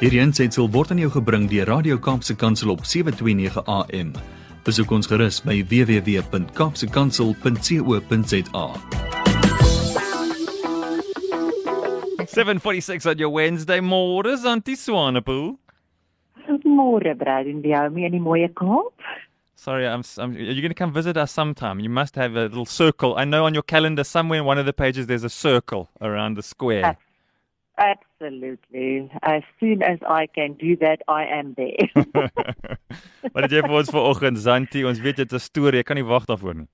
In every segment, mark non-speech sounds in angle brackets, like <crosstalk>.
Hierdie aanseit sal word aan jou gebring deur Radio Kaapse Kansel op 7:29 AM. Besoek ons gerus by www.kapsekansel.co.za. 746 on your Wednesday mornings, Auntie Swanepoel. Môre, Braden, die hou my in die mooie Kaap. Sorry, I'm, I'm. Are you going to come visit us sometime? You must have a little circle. I know on your calendar somewhere in one of the pages there's a circle around the square. Absolutely. As soon as I can do that, I am there. <laughs> Wat het jy vir ons vanoggend, Zanti? Ons weet dit is 'n storie. Ek kan nie wag daarvoor nie.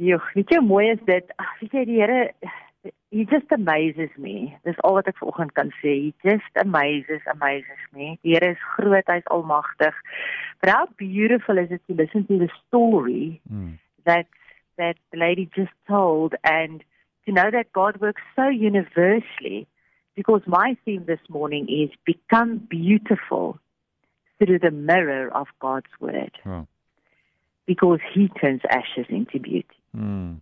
Joh, weet jy hoe mooi is dit? Ag, weet jy die Here He just amazes me. Dis al wat ek vanoggend kan sê. He just amazes, amazes me. Die Here is groot, hy's almagtig. But how beautiful is it to listen to the story Hmm. that that the lady just told and to know that God works so universally because my theme this morning is become beautiful through the mirror of God's word Oh. because he turns ashes into beauty. Hmm.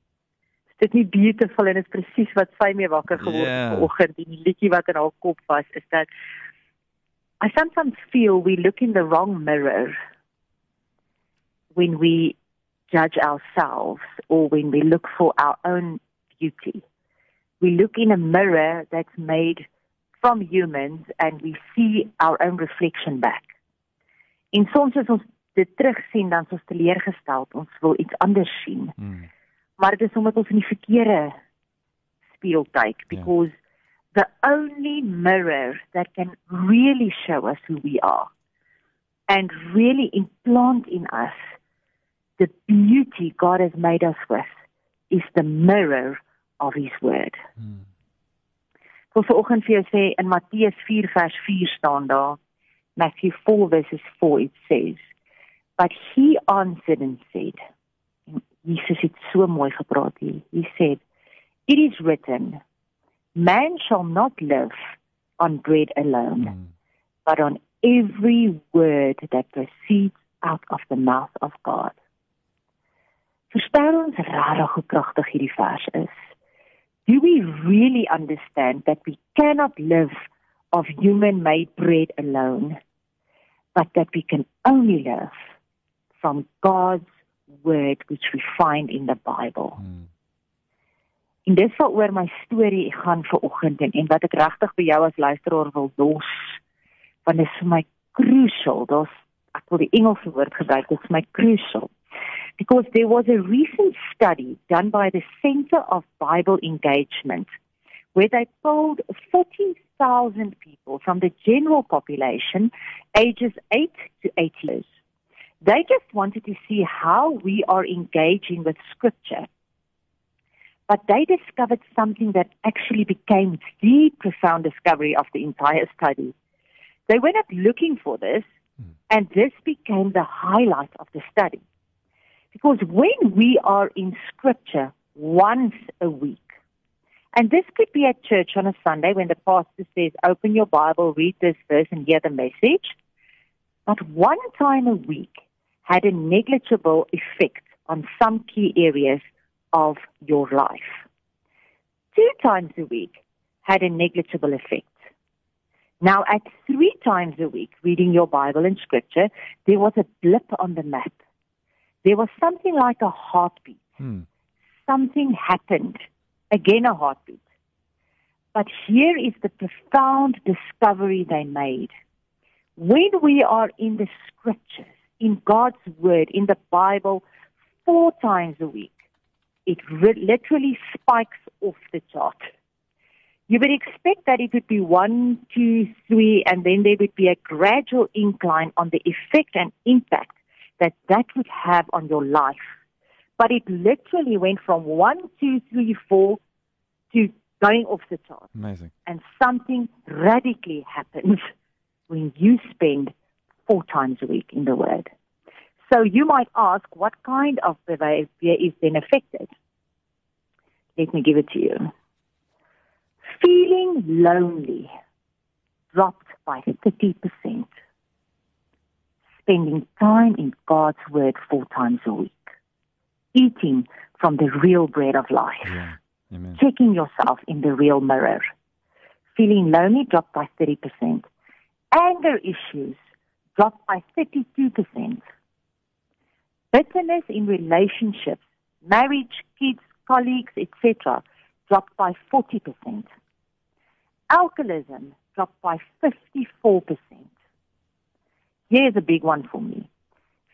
Is dit nie beautiful en is presies wat sy mee wakker geword het vanoggend en die liedjie wat in haar kop was is dat I sometimes feel we look in the wrong mirror when we judge ourselves or when we look for our own beauty. We look in a mirror that's made from humans and we see our own reflection back. En soms as ons dit terugsien dan is ons teleurgestel, ons wil iets anders sien Hmm. maar dit is omdat ons in die verkeerde spieël kyk because the only mirror that can really show us who we are and really implant in us the beauty God has made us with is the mirror of his word. Hmm. Ek wil vanoggend vir jou sê in Matteus 4 vers 4 staan daar Matthew 4 verses 4 it says but he answered and said en Jesus het so mooi gepraat hier. He said it is written man shall not live on bread alone Hmm. but on every word that proceeds out of the mouth of God. Verstaan ons regtig hoe kragtig hierdie vers is? Do we really understand that we cannot live of human made bread alone, but that we can only live from God's word which we find in the Bible? Hmm. En dis waaroor my storie gaan vir oggend en, en wat ek regtig vir jou as luisteraar wil los. Want dit is vir my crucial. Daar's ek wil die Engelse woord gebruik, dit is my crucial. Because there was a recent study done by the Center of Bible Engagement where they polled 40,000 people from the general population ages 8 to 80 years. They just wanted to see how we are engaging with scripture but they discovered something that actually became the profound discovery of the entire study. They went up looking for this, hmm. and this became the highlight of the study. Because when we are in scripture once a week, and this could be at church on a Sunday when the pastor says, Open your Bible, read this verse, and hear the message, but one time a week had a negligible effect on some key areas of your life. Two times a week had a negligible effect. Now, at three times a week, reading your Bible and scripture, there was a blip on the map. There was something like a heartbeat. Hmm. Something happened. Again, a heartbeat. But here is the profound discovery they made. When we are in the scriptures, in God's word, in the Bible, four times a week, it re- literally spikes off the chart. You would expect that it would be one, two, three, and then there would be a gradual incline on the effect and impact that that would have on your life. But it literally went from one, two, three, four to going off the chart. Amazing. And something radically happens when you spend four times a week in the Word. So you might ask, what kind of behavior is then affected? Let me give it to you. Feeling lonely dropped by 30%. Spending time in God's Word four times a week. Eating from the real bread of life. Yeah. Amen. Checking yourself in the real mirror. Feeling lonely dropped by 30%. Anger issues dropped by 32%. Bitterness in relationships, marriage, kids, colleagues, etc., dropped by 40%. Alcoholism dropped by 54%. Here's a big one for me.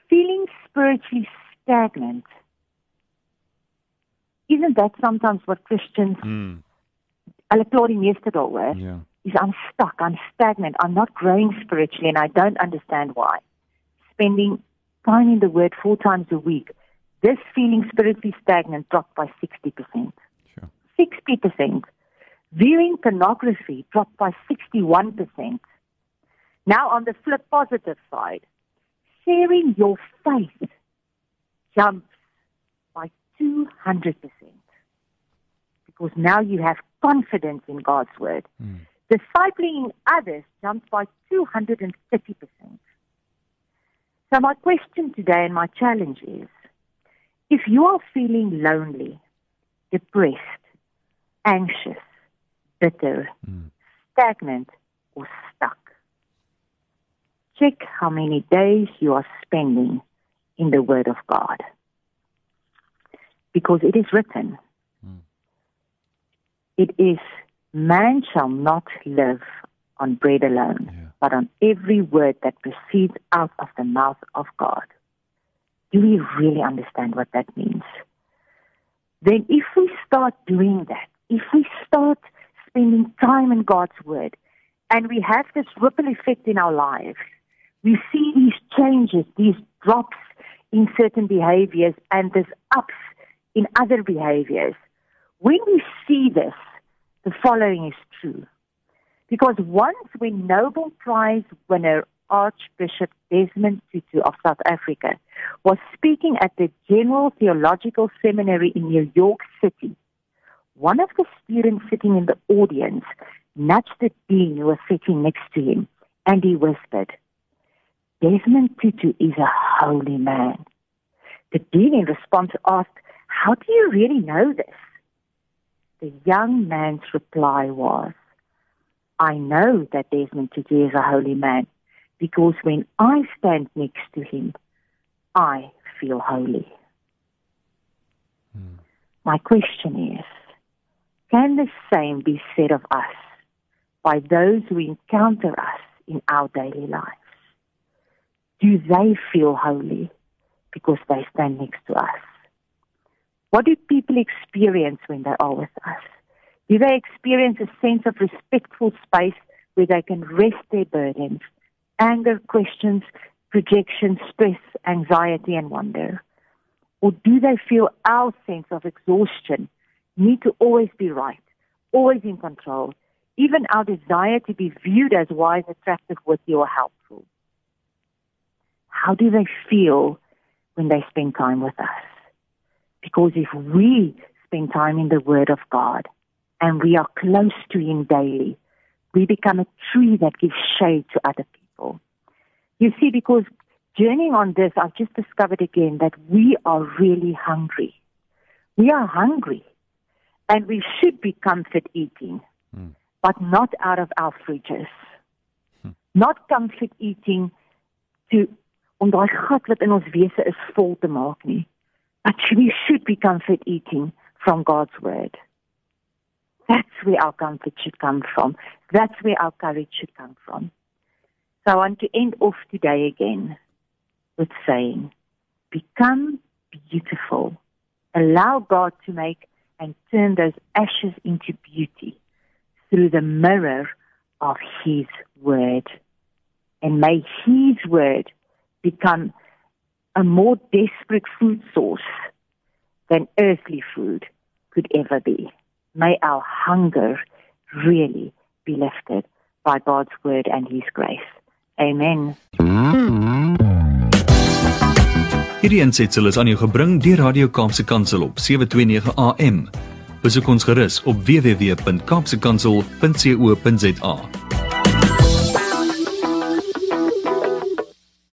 Feeling spiritually stagnant. Isn't that sometimes what Christians Mm. hulle kla die meeste daaroor? Yeah. is I'm stuck, I'm stagnant, I'm not growing spiritually, and I don't understand why. Spending time in the Word four times a week, this feeling spiritually stagnant dropped by 60%. Sure. 60%. Viewing pornography dropped by 61%. Now, on the flip positive side, sharing your faith jumps by 200%. Because now you have confidence in God's Word. Mm. Discipling others jumps by 230%. So, my question today and my challenge is if you are feeling lonely, depressed, anxious, bitter, Mm. stagnant, or stuck, check how many days you are spending in the Word of God. Because it is written, Mm. it is, man shall not live on bread alone, Yeah. but on every word that proceeds out of the mouth of God. Do we really understand what that means? Then, if we start doing that, if we start spending time in God's Word, and we have this ripple effect in our lives, we see these changes, these drops in certain behaviors, and these ups in other behaviors. When we see this, the following is true. Because once when Nobel Prize winner Archbishop Desmond Tutu of South Africa was speaking at the General Theological Seminary in New York City, one of the students sitting in the audience nudged the dean who was sitting next to him and he whispered, Desmond Tutu is a holy man. The dean in response asked, How do you really know this? The young man's reply was, I know that Desmond Tutu is a holy man because when I stand next to him, I feel holy. Mm. My question is, can the same be said of us by those who encounter us in our daily lives? Do they feel holy because they stand next to us? What do people experience when they are with us? Do they experience a sense of respectful space where they can rest their burdens, anger, questions, projection, stress, anxiety, and wonder? Or do they feel our sense of exhaustion, need to always be right, always in control, even our desire to be viewed as wise, attractive, witty, or helpful? How do they feel when they spend time with us? Because if we spend time in the Word of God and we are close to Him daily, we become a tree that gives shade to other people. You see, because journeying on this, I've just discovered again that we are really hungry. We are hungry. And we should be comfort eating, Mm. but not out of our fridges. Not comfort eating to om daai gat wat in ons wese is vol te maak nie. But we should be comfort eating from God's word. That's where our comfort should come from. That's where our courage should come from. So I want to end off today again with saying, become beautiful. Allow God to make and turn those ashes into beauty through the mirror of His Word. And may His Word become a more desperate food source than earthly food could ever be. May our hunger really be lifted by God's Word and His grace. Amen. Hierdie aansetsel is aan jou gebring deur Radio Kaapse Kansel op 729 AM. Besoek ons gerus op www.kaapsekansel.co.za.